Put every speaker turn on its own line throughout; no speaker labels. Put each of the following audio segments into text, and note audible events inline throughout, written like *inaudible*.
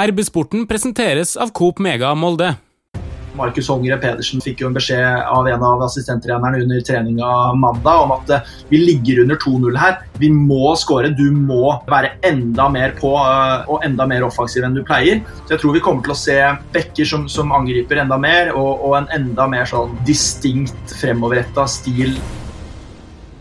RB-sporten presenteres av Coop Mega Molde.
Markus Hongre Pedersen fikk jo en beskjed av en av assistenttrenerne under treninga mandag om at eh, vi ligger under 2-0 her. Vi må skåre. Du må være enda mer på eh, og enda mer offensiv enn du pleier. Så jeg tror vi kommer til å se Bekker som, som angriper enda mer, og, og en enda mer sånn distinkt fremoverretta stil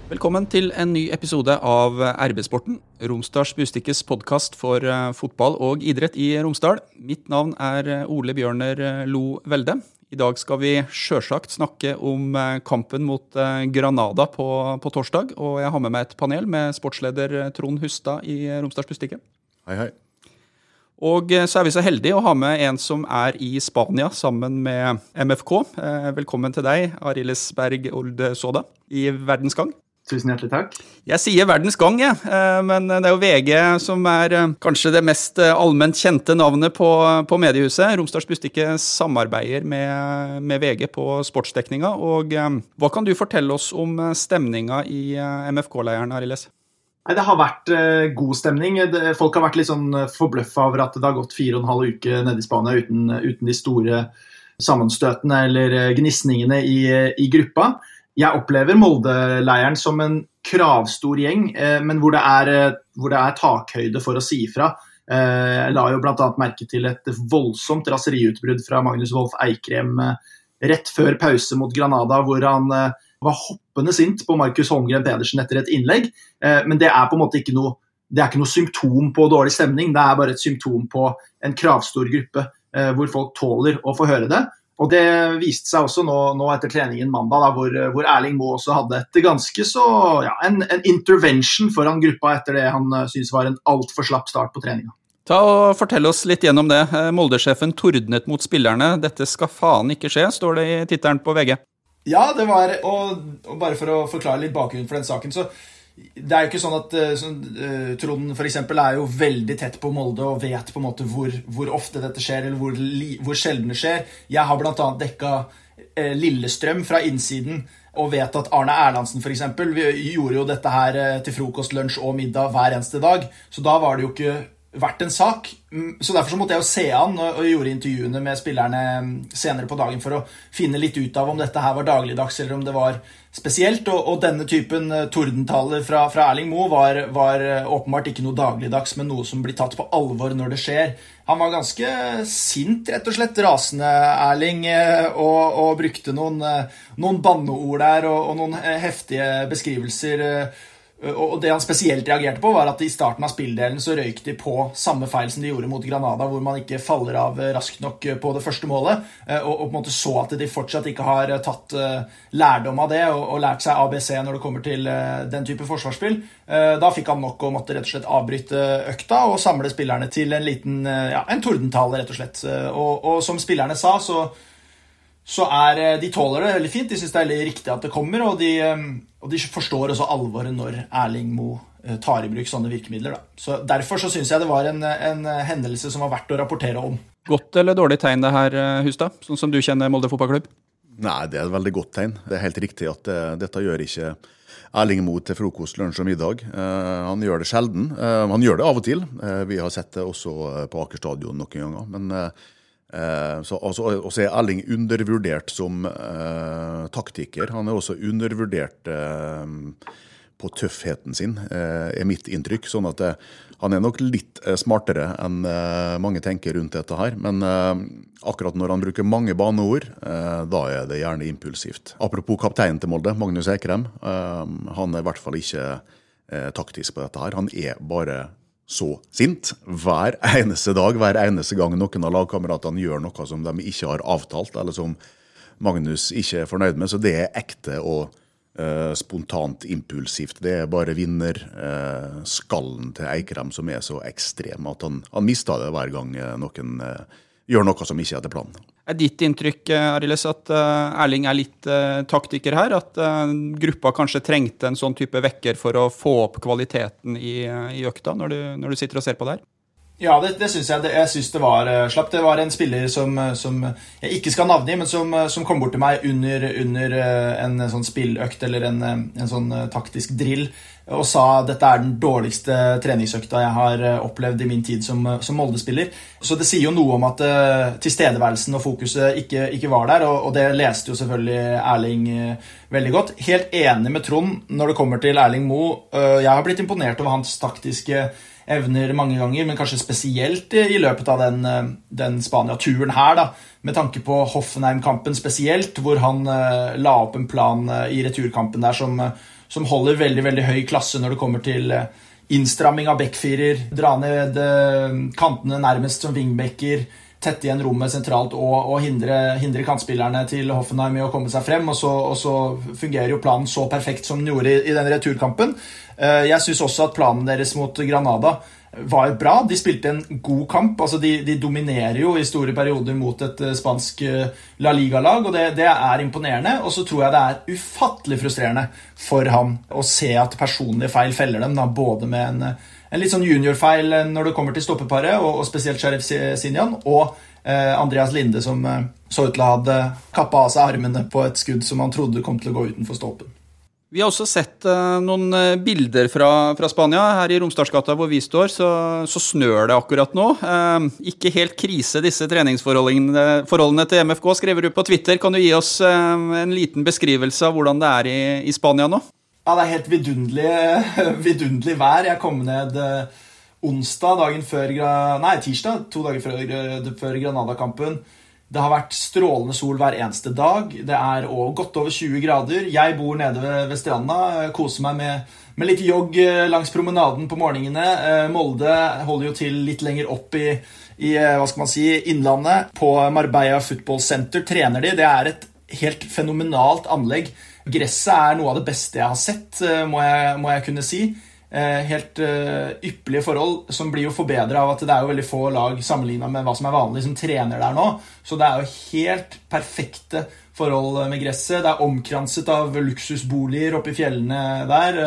Velkommen til en ny episode av RB-sporten, Romsdals Bustikkes podkast for eh, fotball og idrett i Romsdal. Mitt navn er eh, Ole Bjørner eh, Lo Velde. I dag skal vi sjølsagt snakke om kampen mot Granada på, på, torsdag. Og jeg har med meg et panel med sportsleder Trond Hustad i Romsdals Bustikke.
Hei, hei.
Og så er vi så heldige å ha med en som er i Spania sammen med MFK. Velkommen til deg, Ariles Berg Olde Soda, i Verdens Gang.
Tusen hjertelig takk.
Jeg sier Verdens Gang, jeg. Eh, men det er jo VG som er eh, kanskje det mest eh, allment kjente navnet på, på mediehuset. Romsdals Bustikke samarbeider med, med, VG på sportsdekninga. Og hva kan du fortelle oss om stemninga i MFK-leiren, Ariles?
Nei, Det har vært god stemning. Folk har vært litt sånn forbløffa over at det har gått fire og en halv uke nede i Spania uten, uten de store sammenstøtene eller gnisningene i, i gruppa jeg opplever Molde-leiren som en kravstor gjeng, eh, men hvor det, er, eh, hvor det, er, takhøyde for å si ifra. Eh, jeg la jo bl.a. merke til et voldsomt raseriutbrudd fra Magnus Wolff Eikrem rett før pause mot Granada, hvor han var hoppende sint på Markus Holmgren Pedersen etter et innlegg. Men det er på en måte ikke noe, ikke noe symptom på dårlig stemning, det er bare et symptom på en kravstor gruppe hvor folk tåler å få høre det. Og Det viste seg også nå, nå etter treningen mandag, da, hvor, hvor, Erling Moe også hadde et ganske så, ja, en, en, intervention foran gruppa etter det han uh, syntes var en altfor slapp start på treninga.
Ta og Fortell oss litt gjennom det. Eh, Molde-sjefen tordnet mot spillerne. 'Dette skal faen ikke skje', står det i tittelen på VG.
Ja, det var og, og bare for å forklare litt bakgrunnen for den saken, så det er jo ikke sånn at uh, sånn, uh, Trond for eksempel, er jo veldig tett på Molde og vet på en måte hvor, hvor ofte dette skjer, eller hvor, hvor sjelden det skjer. Jeg har bl.a. dekka uh, Lillestrøm fra innsiden og vet at Arne Erlandsen for eksempel, gjorde jo dette her til frokost, lunsj og middag hver eneste dag. Så da var det jo ikke vært en sak. Så Derfor så måtte jeg jo se an og, gjorde intervjuene med spillerne mm, senere på dagen for å finne litt ut av om dette her var dagligdags eller om det var spesielt. Og, og denne typen uh, tordentaler fra, fra, Erling Moe var, var uh, åpenbart ikke noe dagligdags, men noe som blir tatt på alvor når det skjer. Han var ganske sint, rett og slett, rasende, Erling, uh, og, og, brukte noen, noen banneord der og, og noen heftige beskrivelser og det han spesielt reagerte på, var at i starten av spilldelen så røyk de på samme feil som de gjorde mot Granada, hvor man ikke faller av raskt nok på det første målet, eh, og, på en måte så at de fortsatt ikke har tatt eh, lærdom av det og, lært seg ABC når det kommer til eh, den type forsvarsspill. Da fikk han nok og måtte rett og slett avbryte økta og samle spillerne til en liten ja, en tordentale, rett og slett. Og, og som spillerne sa, så så er eh, de tåler det veldig fint. De syns det er veldig riktig at det kommer, og de, eh, og de forstår også alvoret når Erling Moe eh, tar i bruk sånne virkemidler. Da. Så Derfor så syns jeg det var en, en, hendelse som var verdt å rapportere om.
Godt eller dårlig tegn det her, Hustad, sånn som du kjenner Molde fotballklubb?
Nei, det er et veldig godt tegn. Det er helt riktig at det, dette gjør ikke Erling Moe til frokost, lunsj og middag. Uh, han gjør det sjelden. Uh, han gjør det av og til. Uh, vi har sett det også på Aker stadion noen ganger. men Eh, så, altså, også er Erling undervurdert som eh, taktiker. Han er også undervurdert eh, på tøffheten sin, eh, er mitt inntrykk. sånn at eh, han er nok litt eh, smartere enn mange tenker rundt dette her. Men akkurat når han bruker mange baneord, da er det gjerne impulsivt. Apropos kapteinen til Molde, Magnus Ekrem. han er i hvert fall ikke taktisk på dette her. Han er bare så sint hver eneste dag, hver eneste gang noen av lagkameratene gjør noe som de ikke har avtalt, eller som Magnus ikke er fornøyd med. Så det er ekte og eh, spontant impulsivt. Det er bare vinnerskallen eh, til Eikrem som er så ekstrem at han, han mister det hver gang eh, noen eh, gjør noe som ikke er etter planen.
Er ditt inntrykk Ariles, at Erling er litt taktiker her? At gruppa kanskje trengte en sånn type vekker for å få opp kvaliteten i, i økta, når du, når du, sitter og ser på det her?
Ja, det, det syns jeg. Det, jeg synes det var slapp. Det var en spiller som, som jeg ikke skal navngi, men som, som, kom bort til meg under, under en sånn spilløkt eller en, en sånn taktisk drill og sa dette er den dårligste treningsøkta jeg har eh, opplevd i min tid som, eh, som Molde-spiller. Så det sier jo noe om at uh, tilstedeværelsen og fokuset ikke, ikke var der, og, og, det leste jo selvfølgelig Erling uh, veldig godt. Helt enig med Trond når det kommer til Erling Moe. Uh, jeg har blitt imponert over hans taktiske evner mange ganger, men kanskje spesielt i, i løpet av den, den Spania-turen her, da, med tanke på Hoffenheim-kampen spesielt, hvor han la opp en plan i returkampen der som som holder veldig veldig høy klasse når det kommer til eh, innstramming av backfirer, dra ned eh, kantene nærmest som wingbacker, tette igjen rommet sentralt og, og hindre, hindre, kantspillerne til Hoffenheim i å komme seg frem. Og så, og så fungerer jo planen så perfekt som den gjorde i, i denne returkampen. Eh, jeg syns også at planen deres mot Granada var bra. De spilte en god kamp. altså De, de dominerer jo i store perioder mot et uh, spansk uh, La Liga-lag, og det, det, er imponerende. Og så tror jeg det er ufattelig frustrerende for ham å se at personlige feil feller dem, da, både med en, en litt sånn juniorfeil når det kommer til stoppeparet, og, og spesielt Sheriff Sinjan, og eh, Andreas Linde, som så ut til å ha kappa av seg armene på et skudd som han trodde kom til å gå utenfor stolpen.
Vi har også sett uh, noen uh, bilder fra, fra, Spania. Her i Romsdalsgata hvor vi står, så, så snør det akkurat nå. Uh, ikke helt krise disse treningsforholdene til MFK, skriver du på Twitter. Kan du gi oss en liten beskrivelse av hvordan det er i, i Spania nå?
Ja, det er helt vidunderlig, *laughs* vidunderlig vær. Jeg kom ned onsdag, dagen før Nei, tirsdag, to dager før, før Granada-kampen. Det har vært strålende sol hver eneste dag. Det er godt over 20 grader. Jeg bor nede ved, ved stranda. Koser meg med, med, litt jogg eh, langs promenaden på morgenene. Eh, Molde holder jo til litt lenger opp i, i eh, hva skal man si, innlandet. På Marbella Football Center trener de. Det er et helt fenomenalt anlegg. Gresset er noe av det beste jeg har sett, må jeg, må jeg kunne si. Eh, helt uh, ypperlige forhold, som blir jo forbedra av at det er jo veldig få lag sammenligna med hva som er vanlig, som trener der nå. Så det er jo helt perfekte forhold med gresset. Det er omkranset av luksusboliger oppe i fjellene der.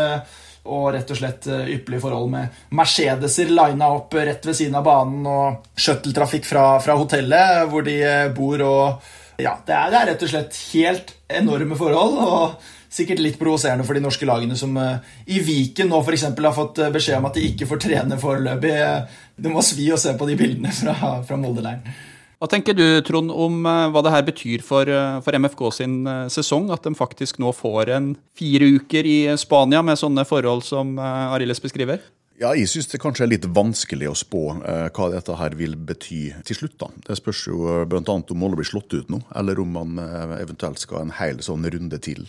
Og rett og slett ypperlige forhold med Mercedeser lina opp rett ved siden av banen, og shuttletrafikk fra, fra hotellet hvor de bor, og ja, det er, det er rett og slett helt enorme forhold. og sikkert litt provoserende for de norske lagene som uh, i Viken nå f.eks. har fått uh, beskjed om at de ikke får trene foreløpig. Det må svi å se på de bildene *laughs* fra, fra Molde-leiren.
Hva tenker du, Trond, om hva det her betyr for, for MFK sin sesong? At de faktisk nå får en fire uker i Spania med sånne forhold som Arildes beskriver?
Ja, jeg syns det kanskje er litt vanskelig å spå eh, hva dette her vil bety til slutt. da. Det spørs jo bl.a. om Molde blir slått ut nå, eller om man eh, eventuelt skal en hel sånn runde til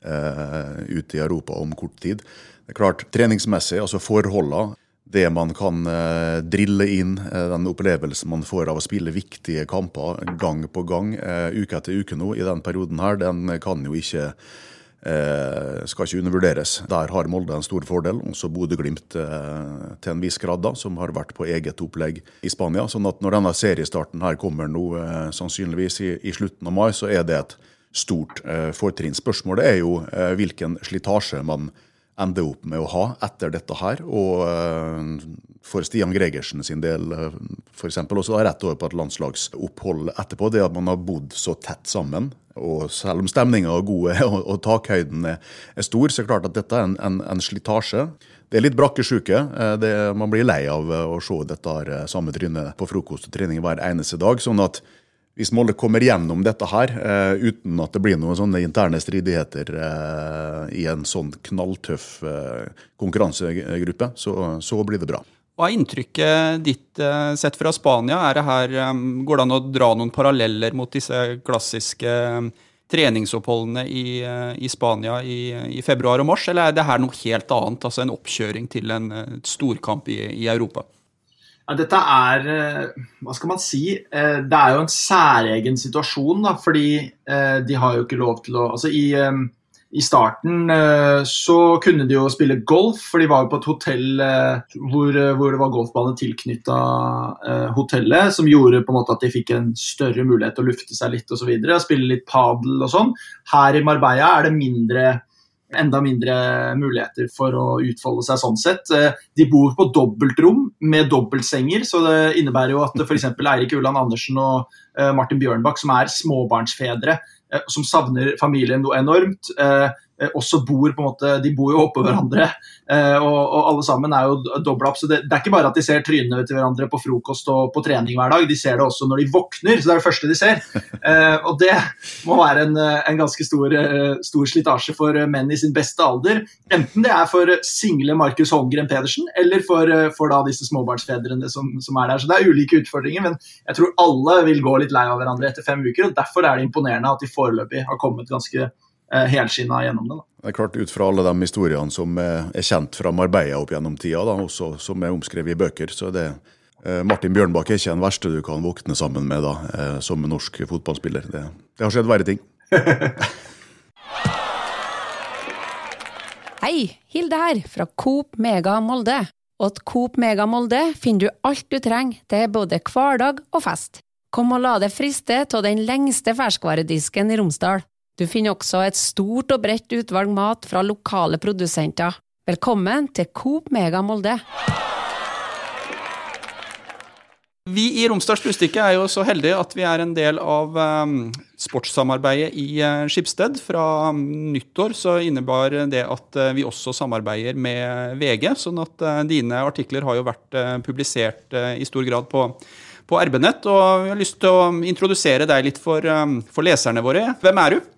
eh, ute i Europa om kort tid. Det er klart, Treningsmessig, altså forholdene, det man kan uh, drille inn, uh, den opplevelsen man får av å spille viktige kamper gang på gang, uke etter uke nå i den perioden her, den kan jo ikke skal ikke undervurderes. Der har Molde en stor fordel. Også Bodø-Glimt til en viss grad, da, som har vært på eget opplegg i Spania. sånn at når denne seriestarten her kommer nå, sannsynligvis i, i slutten av mai, så er det et stort eh, fortrinn. Spørsmålet er jo eh, hvilken slitasje man ender opp med å ha etter dette her. Og eh, for Stian Gregersen sin del f.eks. også har rett over på et landslagsopphold etterpå. Det at man har bodd så tett sammen. Og selv om stemninga er god *laughs* og, takhøyden er, er, stor, så er det klart at dette er en, en, en slitasje. Det er litt brakkesjuke. Man blir lei av å se dette samme trynet på frokost og trening hver eneste dag. sånn at hvis Molde kommer gjennom dette her uh, uten at det blir noen sånne interne stridigheter uh, i en sånn knalltøff uh, konkurransegruppe, så, så, blir det bra.
Hva er inntrykket ditt sett fra Spania? Det her, um, Går det an å dra noen paralleller mot disse klassiske um, treningsoppholdene i, i Spania i, i, februar og mars, eller er det her noe helt annet? Altså en oppkjøring til en storkamp i, i Europa?
Ja, dette er eh, Hva skal man si? Eh, det er jo en særegen situasjon, da, fordi eh, de har jo ikke lov til å Altså, i, i starten så kunne de jo spille golf, for de var jo på et hotell hvor, hvor det var golfbane tilknytta hotellet, som gjorde på en måte at de fikk en større mulighet til å lufte seg litt osv. Spille litt padel og sånn. Her i Marbella er det mindre enda mindre muligheter for å utfolde seg sånn sett. Eh, de bor på dobbeltrom med dobbeltsenger, så det innebærer jo at f.eks. Eirik Ulland Andersen og eh, Martin Bjørnbakk, som er småbarnsfedre, eh, som savner familien noe enormt, også bor på en måte, De bor jo oppå hverandre, eh, og, og, alle sammen er jo dobla opp. så det, det, er ikke bare at de ser trynene til hverandre på frokost og på trening hver dag, de ser det også når de våkner. så Det er det første de ser. Eh, og det må være en, en ganske stor, stor, slitasje for menn i sin beste alder. Enten det er for single Markus Holmgren Pedersen, eller for, for da disse småbarnsfedrene som, som, er der. Så det er ulike utfordringer, men jeg tror alle vil gå litt lei av hverandre etter fem uker. og Derfor er det imponerende at de foreløpig har kommet ganske eh, helskinna gjennom det. Da.
Det er klart Ut fra alle de historiene som er kjent fra Marbella opp gjennom tida, da, også som er omskrevet i bøker, så det eh, Martin Bjørnbakk er ikke den verste du kan våkne sammen med da, eh, som norsk fotballspiller. Det, det har skjedd verre ting. *laughs*
Hei, Hilde her, fra Coop Mega Molde. Og at Coop Mega Molde finner du alt du trenger til både hverdag og fest. Kom og la deg friste av den lengste ferskvaredisken i Romsdal. Du finner også et stort og bredt utvalg mat fra lokale produsenter. Velkommen til Coop Mega Molde.
Vi i Romsdals Brustikke er jo så heldige at vi er en del av um, sportssamarbeidet i uh, Skipsted. Fra um, nyttår så innebar det at uh, vi også samarbeider med VG, sånn at uh, dine artikler har jo vært publisert i stor grad på på RB-nett. Og vi har lyst til å introdusere deg litt for, um, for leserne våre. Hvem er du?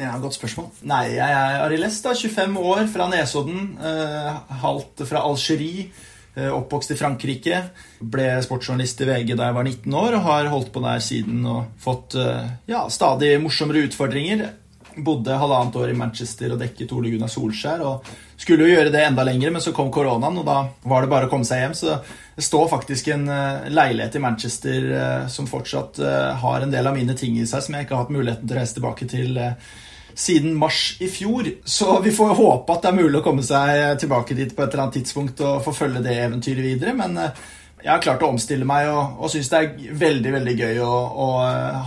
Ja, Godt spørsmål. Nei, jeg er Ariles, da, 25 år, fra Nesodden. Eh, halvt fra Algerie. Eh, oppvokst i Frankrike. Ble sportsjournalist i VG da jeg var 19 år, og har holdt på der siden og fått eh, ja, stadig morsommere utfordringer. Bodde halvannet år i Manchester og dekket Ole Gunnar Solskjær. og Skulle jo gjøre det enda lenger, men så kom koronaen, og da var det bare å komme seg hjem. Så det står faktisk en uh, leilighet i Manchester uh, som fortsatt uh, har en del av mine ting i seg som jeg ikke har hatt muligheten til å reise tilbake til siden mars i fjor. Så vi får håpe at det er mulig å komme seg tilbake dit på et eller annet tidspunkt og forfølge det eventyret videre. men jeg har klart å omstille meg og, og syns det er veldig veldig gøy å, å,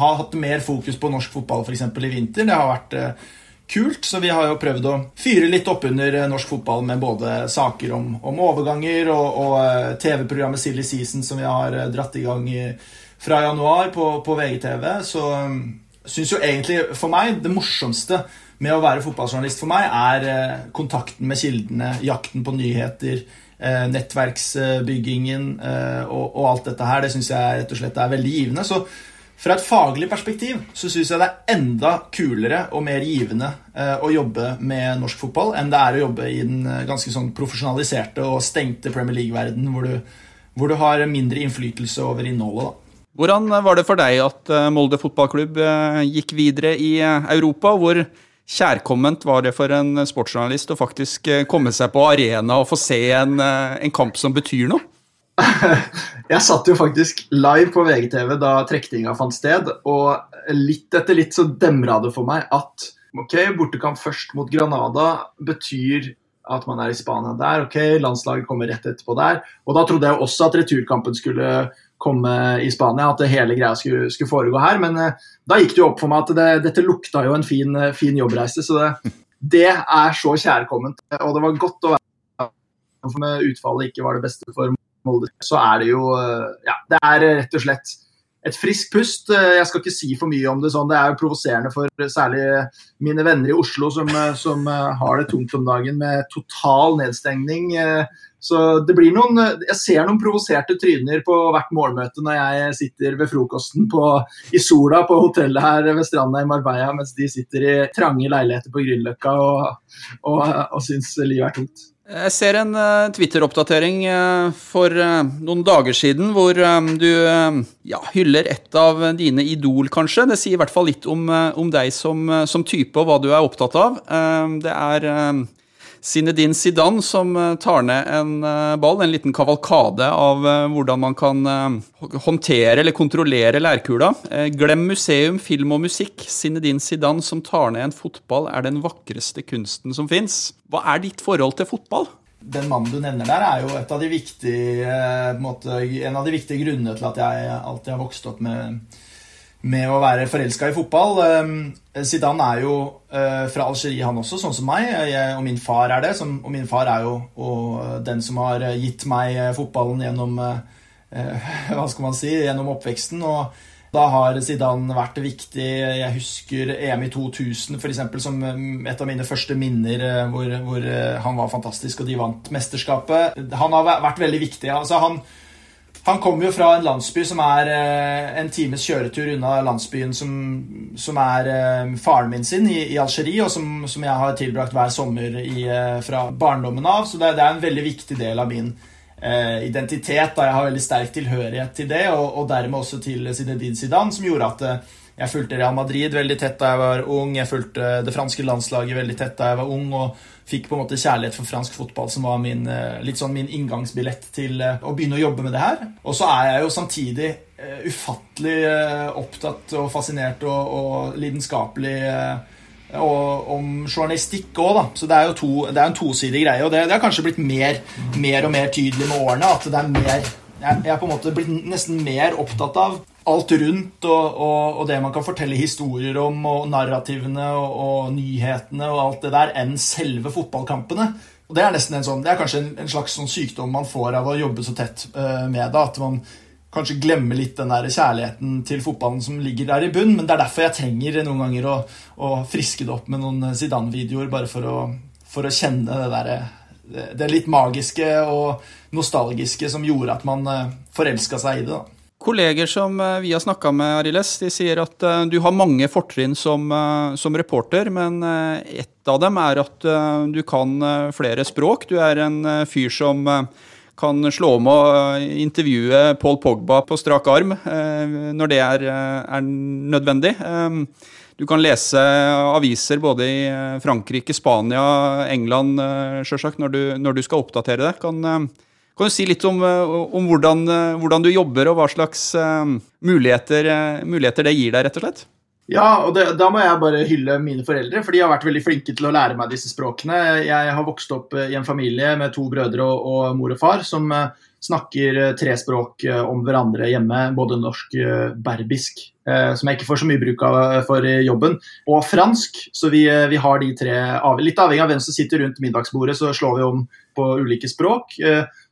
ha hatt mer fokus på norsk fotball f.eks. i vinter. Det har vært eh, kult, så vi har jo prøvd å fyre litt oppunder uh, norsk fotball med både saker om, om overganger og, og uh, TV-programmet Silly Season som vi har dratt i gang i, fra januar på, på VGTV. Så syns jo egentlig for meg det morsomste med å være fotballjournalist for meg er kontakten med kildene, jakten på nyheter Eh, nettverksbyggingen eh, og, og, alt dette her, det syns jeg rett og slett er veldig givende. Så fra et faglig perspektiv så syns jeg det er enda kulere og mer givende eh, å jobbe med norsk fotball enn det er å jobbe i den ganske sånn profesjonaliserte og stengte Premier League-verden, hvor, hvor, du har mindre innflytelse over innholdet. da.
Hvordan var det for deg at Molde fotballklubb gikk videre i Europa? hvor kjærkomment var det for en sportsjournalist å faktisk eh, komme seg på arena og få se en, eh, en kamp som betyr noe? *laughs*
Jeg satt jo faktisk live på VGTV da trekninga fant sted, og litt etter litt så demra det for meg at ok, bortekamp først mot Granada betyr at man er i Spania der. ok, Landslaget kommer rett etterpå der. Og da trodde jeg også at returkampen skulle komme i Spania, at det hele greia skulle, skulle foregå her. Men uh, da gikk det jo opp for meg at det, dette lukta jo en fin, uh, fin jobbreise. Så det, det, er så kjærkomment. Og det var godt å være for med utfallet ikke var det beste for Molde. Så er det jo uh, Ja, det er rett og slett et friskt pust. Jeg skal ikke si for mye om det sånn. Det er jo provoserende for særlig mine venner i Oslo som, som har det tungt om dagen med total nedstengning. Så det blir noen Jeg ser noen provoserte tryner på hvert målmøte når jeg sitter ved frokosten på, i sola på hotellet her ved stranda i Marbella, mens de sitter i trange leiligheter på Grünerløkka og, og, og syns livet er tungt.
Jeg ser en uh, Twitter-oppdatering uh, for uh, noen dager siden hvor du ja, hyller et av dine idol, kanskje. Det sier i hvert fall litt om, om deg som, som, type og hva du er opptatt av. det er Zinedine Zidane som eh, tar ned en eh, ball, en liten kavalkade av eh, hvordan man kan håndtere eller kontrollere lærkula. Glem museum, film og musikk. Zinedine Zidane som tar ned en fotball, er den vakreste kunsten som fins. Hva er ditt forhold til fotball?
Den mannen du nevner der, er jo av de viktige, en, en av de viktige grunnene til at jeg alltid har vokst opp med med å være forelska i fotball. Ehm, Zidane er jo eh, fra Algerie, han også, sånn som meg. Jeg, og min far er det. Som, og min far er jo den som har gitt meg fotballen gjennom eh, *laughs* Hva skal man si? Gjennom oppveksten. Og Da har Zidane vært viktig. Jeg husker EM i 2000 for eksempel, som et av mine første minner hvor, hvor han var fantastisk og de vant mesterskapet. Han har vært veldig viktig. Altså, han han kommer jo fra en landsby som er eh, en times kjøretur unna landsbyen som, som er eh, faren min sin i, i Algerie, og som, som, jeg har tilbrakt hver sommer i, eh, fra barndommen av. Så det, det, er en veldig viktig del av min eh, identitet. da Jeg har veldig sterk tilhørighet til det, og, og dermed også til Zinedine Zidane, som gjorde at jeg fulgte Real Madrid veldig tett da jeg var ung. Jeg fulgte det franske landslaget veldig tett da jeg var ung. og fikk på en måte kjærlighet for fransk fotball, som var min, eh, litt sånn min inngangsbillett til eh, å begynne å jobbe med det her. Og så er jeg jo samtidig eh, ufattelig opptatt og fascinert og, og lidenskapelig og om journalistikk òg, da. Så det er jo to, det er en tosidig greie. Og det, det har kanskje blitt mer, mer, og mer tydelig med årene at det er mer Jeg, jeg er på en måte blitt nesten mer opptatt av alt rundt og, og, og, det man kan fortelle historier om, og narrativene og, og, nyhetene og alt det der, enn selve fotballkampene. Og Det er nesten en sånn, det er kanskje en, en slags sånn sykdom man får av å jobbe så tett uh, med det. At man kanskje glemmer litt den der kjærligheten til fotballen som ligger der i bunn. Men det er derfor jeg trenger noen ganger å, å friske det opp med noen Zidane-videoer, bare for å, for å, kjenne det der, det litt magiske og nostalgiske som gjorde at man eh, forelska seg i det. da.
Kolleger som eh, vi har snakka med, Ariles, de sier at uh, du har mange fortrinn som, uh, som, reporter, men ett av dem er at du kan flere språk. Du er en fyr som kan slå om og intervjue Paul Pogba på strak arm når det er, er nødvendig. Du kan lese aviser både i Frankrike, Spania, England sjølsagt når, når, du skal oppdatere det. Kan, kan du si litt om, eh, om hvordan, eh, hvordan, du jobber, og hva slags uh, muligheter, muligheter, det gir deg, rett og slett?
Ja, og det, da må jeg bare hylle mine foreldre, for de har vært veldig flinke til å lære meg disse språkene. Jeg har vokst opp i en familie med to brødre og, og mor og far som snakker tre språk om hverandre hjemme, både norsk og berbisk, som jeg ikke får så mye bruk av for jobben, og fransk. Så vi, vi har de tre Litt avhengig av hvem som sitter rundt middagsbordet, så slår vi om på ulike språk.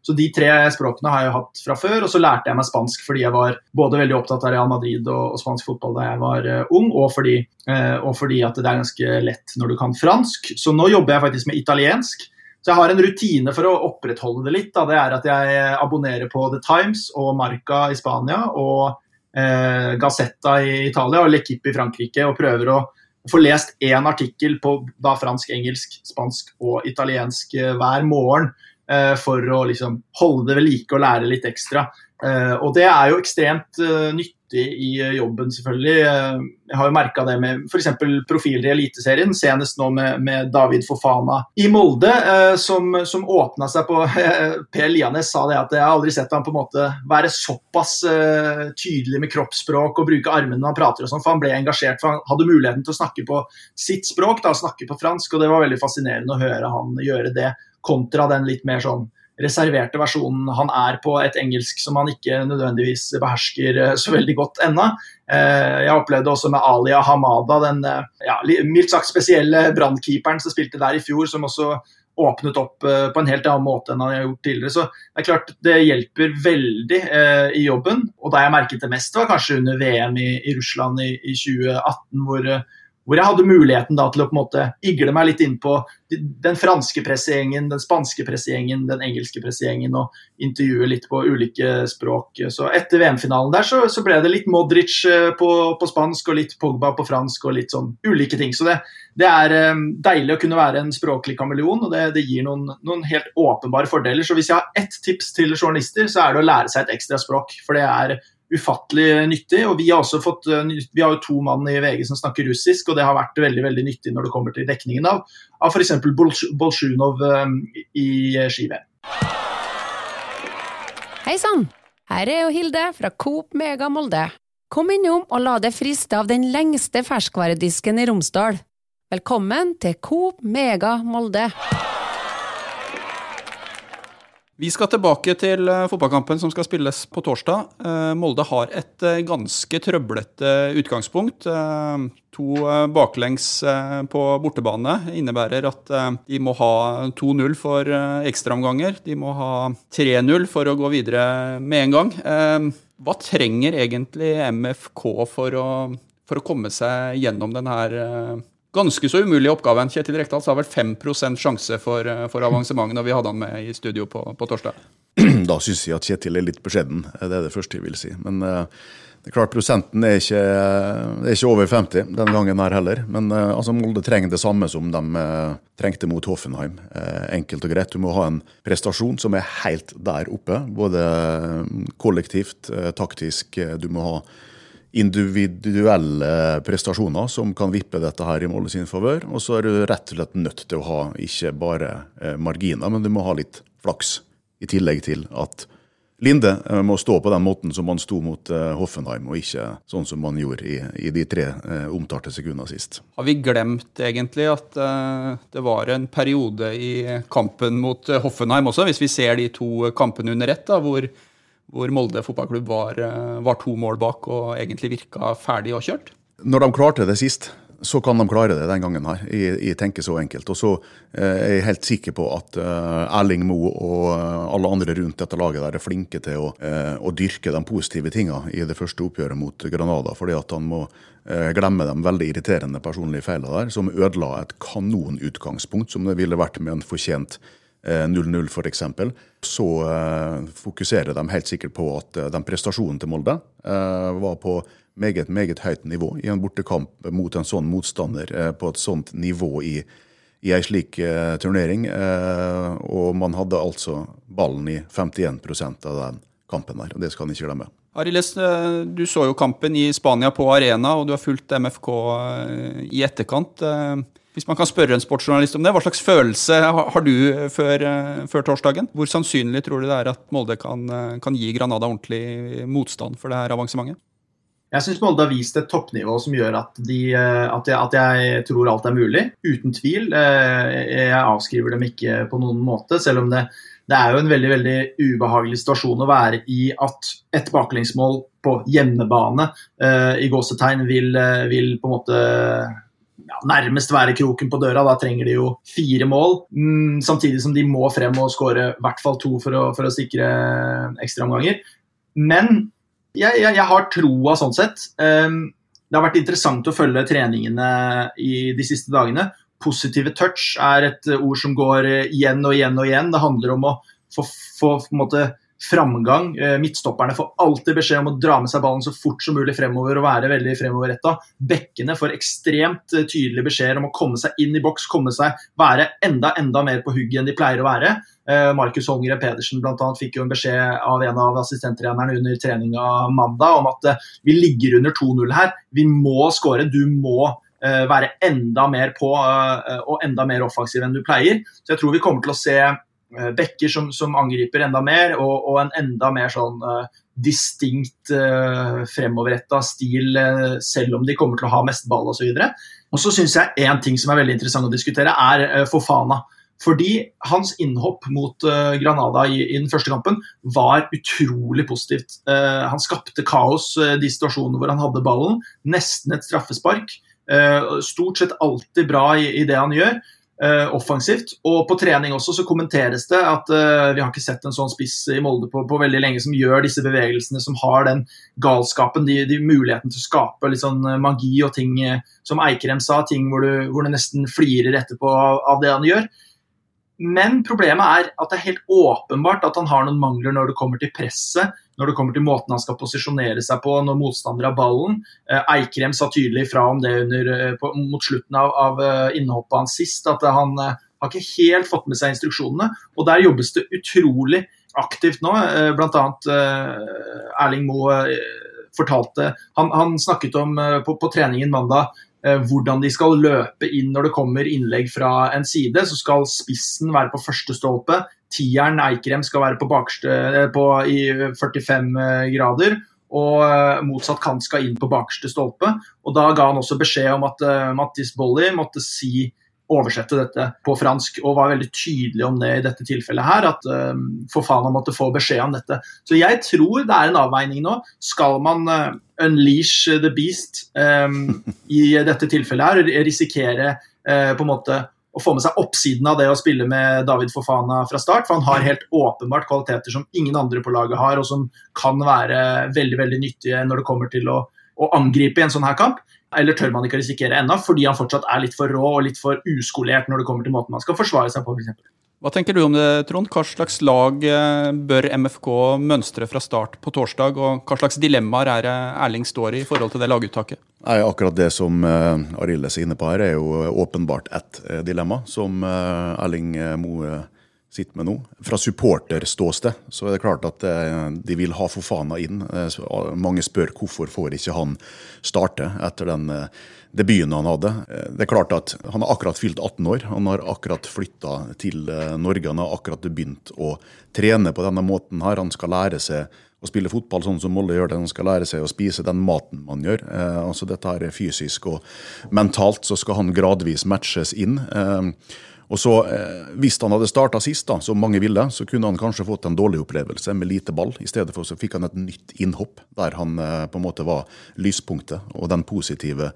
Så de tre språkene har jeg hatt fra før. Og så lærte jeg meg spansk fordi jeg var både veldig opptatt av Real Madrid og, og spansk fotball da jeg var uh, ung, og fordi, uh, og fordi, at det er ganske lett når du kan fransk. Så nå jobber jeg faktisk med italiensk. Så jeg har en rutine for å opprettholde det litt. Da. Det er at jeg abonnerer på The Times og Marca i Spania og eh, Gazzetta i Italia og L'Equipe i Frankrike og prøver å få lest én artikkel på da, fransk, engelsk, spansk og italiensk hver morgen. Eh, for å liksom holde det ved like og lære litt ekstra. Eh, og det er jo ekstremt eh, nyttig i jobben, selvfølgelig. Jeg har jo merka det med f.eks. profiler i Eliteserien, senest nå med, med David Fofana i Molde, som, som åpna seg på *laughs* Per Lianes sa det at jeg har aldri sett ham på en måte være såpass tydelig med kroppsspråk og bruke armene når han prater og sånn, for han ble engasjert, for han hadde muligheten til å snakke på sitt språk, da, snakke på fransk, og det var veldig fascinerende å høre han gjøre det kontra den litt mer sånn reserverte versjonen han er på et engelsk som han ikke nødvendigvis behersker eh, så veldig godt ennå. Eh, jeg opplevde også med Alia Hamada, den eh, ja, mildt sagt spesielle brannkeeperen som spilte der i fjor, som også åpnet opp på en helt annen måte enn han har gjort tidligere. Så det er klart det hjelper veldig i jobben. Og da jeg merket det mest, var kanskje under VM i, Russland i 2018, hvor hvor jeg hadde muligheten da, til å på en måte igle meg litt inn på den franske pressegjengen, den spanske pressegjengen, den engelske pressegjengen og intervjue litt på ulike språk. Så etter VM-finalen der så, så, ble det litt Modric eh, på, på, spansk og litt Pogba på fransk og litt sånn ulike ting. Så det, det er um, deilig å kunne være en språklig kameleon, og det, det gir noen, noen, helt åpenbare fordeler. Så hvis jeg har ett tips til journalister, så er det å lære seg et ekstra språk. For det er ufattelig nyttig. og Vi har også fått, eh, vi har jo to mann i VG som snakker russisk, og det har vært veldig veldig nyttig når det kommer til dekningen av, av f.eks. Bolsjunov eh, i ski-VM.
Hei sann! Her er jo Hilde fra Coop Mega Molde. Kom innom og la deg friste av den lengste ferskvaredisken i Romsdal. Velkommen til Coop Mega Molde.
Vi skal tilbake til eh, fotballkampen som skal spilles på torsdag. Eh, Molde har et eh, ganske trøblete utgangspunkt. To baklengs på bortebane innebærer at de må ha 2-0 for ekstraomganger. De må ha 3-0 for å gå videre med en gang. Hva trenger egentlig MFK for å, for å komme seg gjennom denne ganske så umulig oppgave. Kjetil Rekdal sa vel 5 sjanse for, uh, for avansement når vi hadde han med i studio på, på torsdag. *clears throat*
Da syns jeg at Kjetil er litt beskjeden. Det er det første jeg vil si. Men uh, det er klart Prosenten er ikke, er ikke over 50 denne gangen her heller. Men altså Molde trenger det samme som de trengte mot Hoffenheim. Enkelt og greit. Du må ha en prestasjon som er helt der oppe. Både kollektivt, taktisk. Du må ha individuelle prestasjoner som kan vippe dette her i målet sin favør. Og så er du rett og slett nødt til å ha ikke bare marginer, men du må ha litt flaks. I tillegg til at Linde eh, må stå på den måten som han sto mot uh, Hoffenheim, og ikke sånn som han gjorde i, i de tre omtalte sekundene sist.
Har vi glemt egentlig at det var en periode i kampen mot Hoffenheim også, hvis vi ser de to kampene under ett, da, hvor, hvor, Molde fotballklubb var, var to mål bak og egentlig virka ferdig og kjørt?
Når de klarte det sist, så kan de klare det den gangen her. Jeg, jeg tenker så enkelt. Og så eh, er jeg helt sikker på at eh, Erling Moe og eh, alle andre rundt dette laget der er flinke til å, eh, å dyrke de positive tinga i det første oppgjøret mot Granada. fordi at han må eh, glemme de veldig irriterende personlige feilene der, som ødela et kanonutgangspunkt, som det ville vært med en fortjent 0-0 eh, f.eks. Så fokuserer de helt sikkert på at den prestasjonen til Molde var på meget, meget høyt nivå i en bortekamp mot en sånn motstander eh, på et sånt nivå i, i ei slik turnering. Og man hadde altså ballen i 51% av den kampen der, og det skal en ikke glemme.
Ariles, du så jo kampen i Spania på arena, og du har fulgt MFK i etterkant. Hvis man kan spørre en sportsjournalist om det, hva slags følelse har du før, før torsdagen? Hvor sannsynlig tror du det er at Molde kan, kan gi Granada ordentlig motstand for det her avansementet?
Jeg syns Molde har vist et toppnivå som gjør at, de, eh, at, jeg, at, jeg, tror alt er mulig. Uten tvil. Eh, jeg avskriver dem ikke på noen måte, selv om det, det er jo en veldig veldig ubehagelig situasjon å være i at et baklengsmål på hjemmebane i gåsetegn vil, vil, på en måte ja, nærmest være kroken på døra. Da trenger de jo fire mål. Mm, samtidig som de må frem og skåre i hvert fall to for å, for å sikre ekstraomganger. Men jeg, jeg, jeg har troa sånn sett. Um, det har vært interessant å følge treningene i de siste dagene. Positive touch er et ord som går igjen og igjen og igjen. Det handler om å få, få måte, framgang. Eh, midtstopperne får alltid beskjed om å dra med seg ballen så fort som mulig fremover og være veldig fremoverretta. Bekkene får ekstremt eh, tydelige beskjeder om å komme seg inn i boks, komme seg, være enda enda mer på hugget enn de pleier å være. Eh, Markus Hongre Pedersen blant annet, fikk jo en beskjed av en av assistenttrenerne under treninga mandag om at vi ligger under 2-0 her. Vi må skåre. Du må være enda mer på og enda mer offensiv enn du pleier. Så jeg tror vi kommer til å se bekker som, som, angriper enda mer, og, og en enda mer sånn uh, distinkt uh, fremoverretta stil, uh, selv om de kommer til å ha mest ball osv. Og så syns jeg én ting som er veldig interessant å diskutere, er uh, Fofana. Fordi hans innhopp mot uh, Granada i, i, den første kampen var utrolig positivt. Han skapte kaos de situasjonene hvor han hadde ballen. Nesten et straffespark. stort sett alltid bra i, i det han gjør. Uh, offensivt. Og på trening også så kommenteres det at uh, vi har ikke sett en sånn spiss i Molde på, på, veldig lenge som gjør disse bevegelsene, som har den galskapen, de, de muligheten til å skape litt sånn uh, magi og ting som Eikrem sa, ting hvor du, hvor du nesten flirer etterpå av, av, det han gjør. Men problemet er at det er helt åpenbart at han har noen mangler når det kommer til presset, når det kommer til måten han skal posisjonere seg på når motstander har ballen. Eh, Eikrem sa tydelig fra om det under, eh, på, mot slutten av, av eh, innhoppet hans sist, at han har ikke helt fått med seg instruksjonene. Og der jobbes det utrolig aktivt nå. Annet Erling Moe fortalte Han, han snakket om på, på treningen mandag hvordan de skal løpe inn når det kommer innlegg fra en side. Så skal spissen være på første stolpe, Tieren Eikrem skal være på bakerste, eh, på, i 45 eh, grader. Og eh, motsatt kant skal inn på bakerste stolpe. Og Da ga han også beskjed om at uh, Mattis Bolli måtte si oversette dette på fransk, og var veldig tydelig om det i dette tilfellet her, at uh, Fofana måtte få beskjed om dette. Så jeg tror det er en avveining nå. Skal man uh, unleash the beast um, i dette tilfellet her, risikere uh, på en måte å få med seg oppsiden av det å spille med David Fofana fra start. For han har helt åpenbart kvaliteter som ingen andre på laget har, og som kan være veldig veldig nyttige når det kommer til å, å angripe i en sånn her kamp. Eller tør man ikke risikere ennå, fordi han fortsatt er litt for rå og litt for uskolert når det kommer til måten man skal forsvare seg på, f.eks.
Hva tenker du om det, Trond? Hva slags lag eh, bør MFK mønstre fra start på torsdag, og hva slags dilemmaer er det Erling står i i forhold til det laguttaket?
Nei, akkurat det som Arild er inne på her, er jo åpenbart ett uh, dilemma som Erling Moe sitter med nå. Fra supporterståsted så er det klart at de vil ha Fofana inn. Mange spør hvorfor får ikke han starte etter den debuten han hadde. Eh, det er klart at Han har akkurat fylt 18 år. Han har akkurat flytta til eh, Norge. Han har akkurat begynt å trene på denne måten. her. Han skal lære seg å spille fotball sånn som Molde gjør det. Han skal lære seg å spise den maten man gjør. Eh, altså Dette er fysisk og mentalt, så skal han gradvis matches inn. Eh, og så, eh, Hvis han hadde starta sist, da, som mange ville, så kunne han kanskje fått en dårlig opplevelse med lite ball. I stedet for så fikk han et nytt innhopp, der han eh, på en måte var lyspunktet og den positive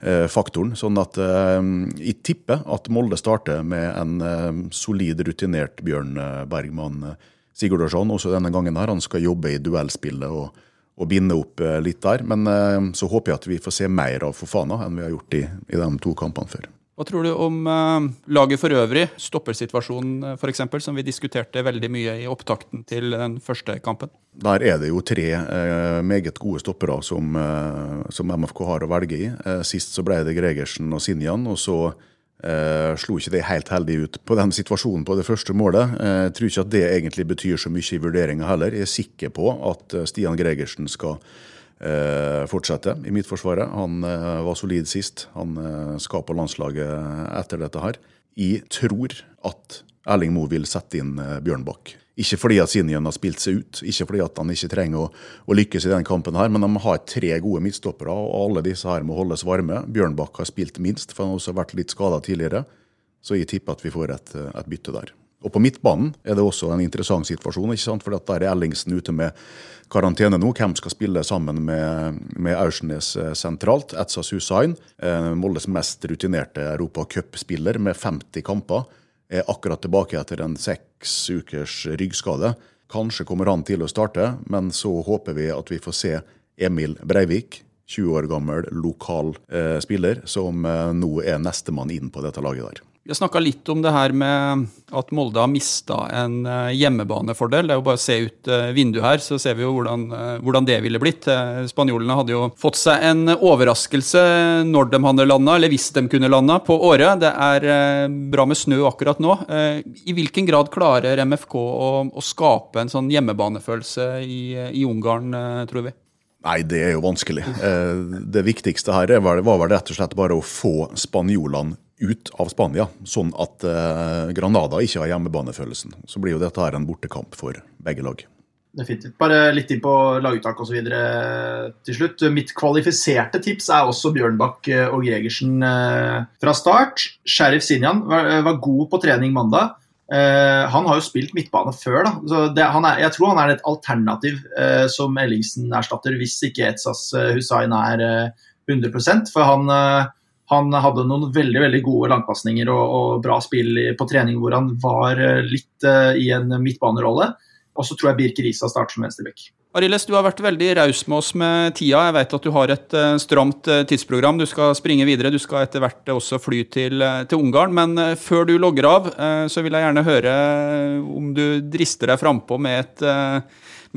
eh, faktoren. Sånn at jeg tipper at Molde starter med en solid, rutinert Bjørn Bergman Sigurdarsson også denne gangen. her. Han skal jobbe i duellspillet og, og binde opp litt der. Men så håper jeg at vi får se mer av Fofana enn vi har gjort i, i de to kampene før.
Hva tror du om uh, laget for øvrig, stoppersituasjonen uh, f.eks., som vi diskuterte veldig mye i opptakten til den første kampen?
Der er det jo tre uh, meget gode stoppere som, uh, som, MFK har å velge i. sist så ble det Gregersen og Sinjan, og så slo ikke det helt heldig ut på den situasjonen på det første målet. Jeg tror ikke at det egentlig betyr så mye i vurderinga heller. Jeg er sikker på at Stian Gregersen skal eh, fortsette i Midtforsvaret. Han eh, var solid sist. Han eh, skapa landslaget etter dette her. Jeg tror at Erling Moe vil sette inn eh, Bjørnbakk. Ikke fordi at Sinjen har spilt seg ut, ikke fordi at han ikke trenger å, å lykkes i den kampen, her, men de har tre gode midtstoppere, og alle disse her må holdes varme. Bjørnbakk har spilt minst, for han har også vært litt skada tidligere. Så jeg tipper at vi får et, et bytte der. Og på midtbanen er det også en interessant situasjon, ikke sant? for der er Ellingsen ute med karantene nå. Hvem skal spille sammen med, med Aursnes eh, sentralt? Etzas Hussain, eh, Moldes mest rutinerte europacupspiller med 50 kamper, er akkurat tilbake etter en seks ukers ryggskade. Kanskje kommer han til å starte, men så håper vi at vi får se Emil Breivik, 20 år gammel lokal eh, spiller, som eh, nå er nestemann inn på dette laget der.
Vi har snakka litt om det her med at Molde har mista en eh, hjemmebanefordel. Det er jo bare å se ut eh, vinduet her, så ser vi jo hvordan, eh, hvordan det ville blitt. Spanjolene hadde jo fått seg en overraskelse når de hadde landa, eller hvis de kunne landa, på Åre. Det er bra med snø akkurat nå. I hvilken grad klarer MFK å, å skape en sånn hjemmebanefølelse i, i Ungarn, tror vi?
Nei, det er jo vanskelig. Det viktigste her var, var rett og slett bare å få spanjolene ut av Spania, sånn at eh, Granada ikke har hjemmebanefølelsen. Så blir jo dette her en bortekamp for begge lag.
Definitivt. Bare litt inn på laguttak osv. til slutt. Mitt kvalifiserte tips er også Bjørnbakk eh, og Gregersen eh, fra start. Sheriff Sinjan var, god på trening mandag. Han har jo spilt midtbane før. da. Det, er, jeg tror han er et alternativ som Ellingsen erstatter, hvis ikke Etsas Hussain er 100% For han han hadde noen veldig veldig gode langpasninger og, og, bra spill på trening hvor han var eh, litt uh, i en midtbanerolle. Og så tror jeg Birk Risa starter som venstreback.
Arilles, du har vært veldig raus med oss med tida. Jeg vet at du har et uh, stramt tidsprogram. Du skal springe videre. Du skal etter hvert også fly til, til Ungarn. Men før du logger av, så vil jeg gjerne høre om du drister deg frampå med et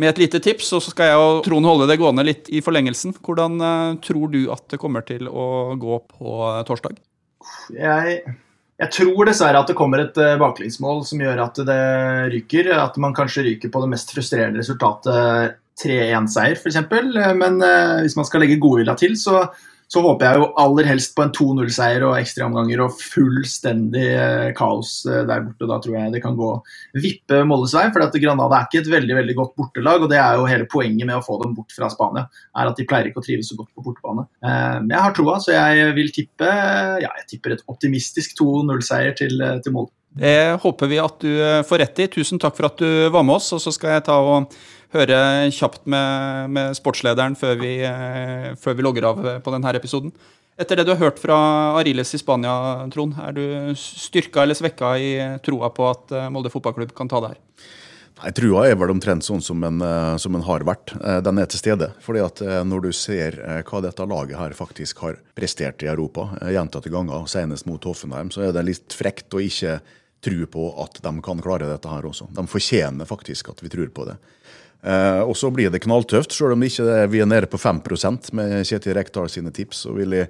med et lite tips, og så skal jeg og Trond holde det gående litt i forlengelsen. Hvordan uh, tror du at det kommer til å gå på uh, torsdag?
Jeg, jeg, tror dessverre at det kommer et uh, baklengsmål som gjør at det ryker. At man kanskje ryker på det mest frustrerende resultatet 3-1-seier, f.eks. Men hvis man skal legge godvilja til, så så håper jeg jo aller helst på en 2-0-seier og ekstraomganger og fullstendig eh, kaos eh, der borte. Da tror jeg det kan gå vippe Molles vei. For Granada er ikke et veldig veldig godt bortelag, og det er jo hele poenget med å få dem bort fra Spania. er at De pleier ikke å trives så godt på bortebane. Eh, men jeg har troa, så jeg vil tippe ja, jeg tipper et optimistisk 2-0-seier til, til Molde.
Det håper vi at du får rett i. Tusen takk for at du var med oss. og så skal jeg ta og høre kjapt med, med sportslederen før vi, eh, før vi, logger av på denne episoden. Etter det du har hørt fra Ariles i Spania, Trond, er du styrka eller svekka i troa på at eh, Molde fotballklubb kan ta det her?
Nei, Trua er vel omtrent sånn som en, eh, som en har vært. Eh, den er til stede. Fordi at Når du ser hva dette laget her faktisk har prestert i Europa gjentatte ganger, senest mot Hoffenheim, så er det litt frekt å ikke tro på at de kan klare dette her også. De fortjener faktisk at vi tror på det. Eh, og så blir det knalltøft, selv om ikke er, vi er nede på 5 med Kjetil Rekdal sine tips. Så vil jeg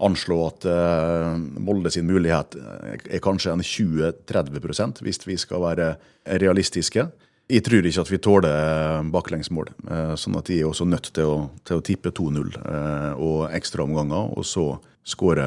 anslå at eh, Molde sin mulighet er kanskje en 20-30% hvis vi skal være realistiske. Jeg tror ikke at vi tåler baklengsmål, eh, sånn at de er også nødt til å, til å tippe 2-0 eh, og ekstraomganger, og så skåre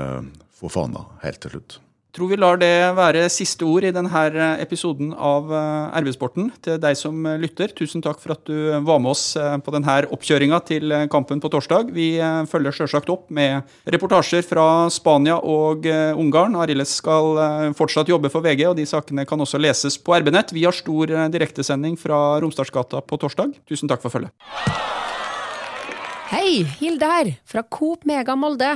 Fofana helt til slutt
tror vi lar det være siste ord i denne episoden av eh, RB-sporten. Til deg som lytter, tusen takk for at du var med oss eh, på denne oppkjøringa til kampen på torsdag. Vi eh, følger sjølsagt opp med reportasjer fra Spania og Ungarn. Ariles skal fortsatt jobbe for VG, og de sakene kan også leses på RB-nett. Vi har stor direktesending fra Romsdalsgata på torsdag. Tusen takk for følget.
Hei, Hilde her, fra Coop Mega Molde.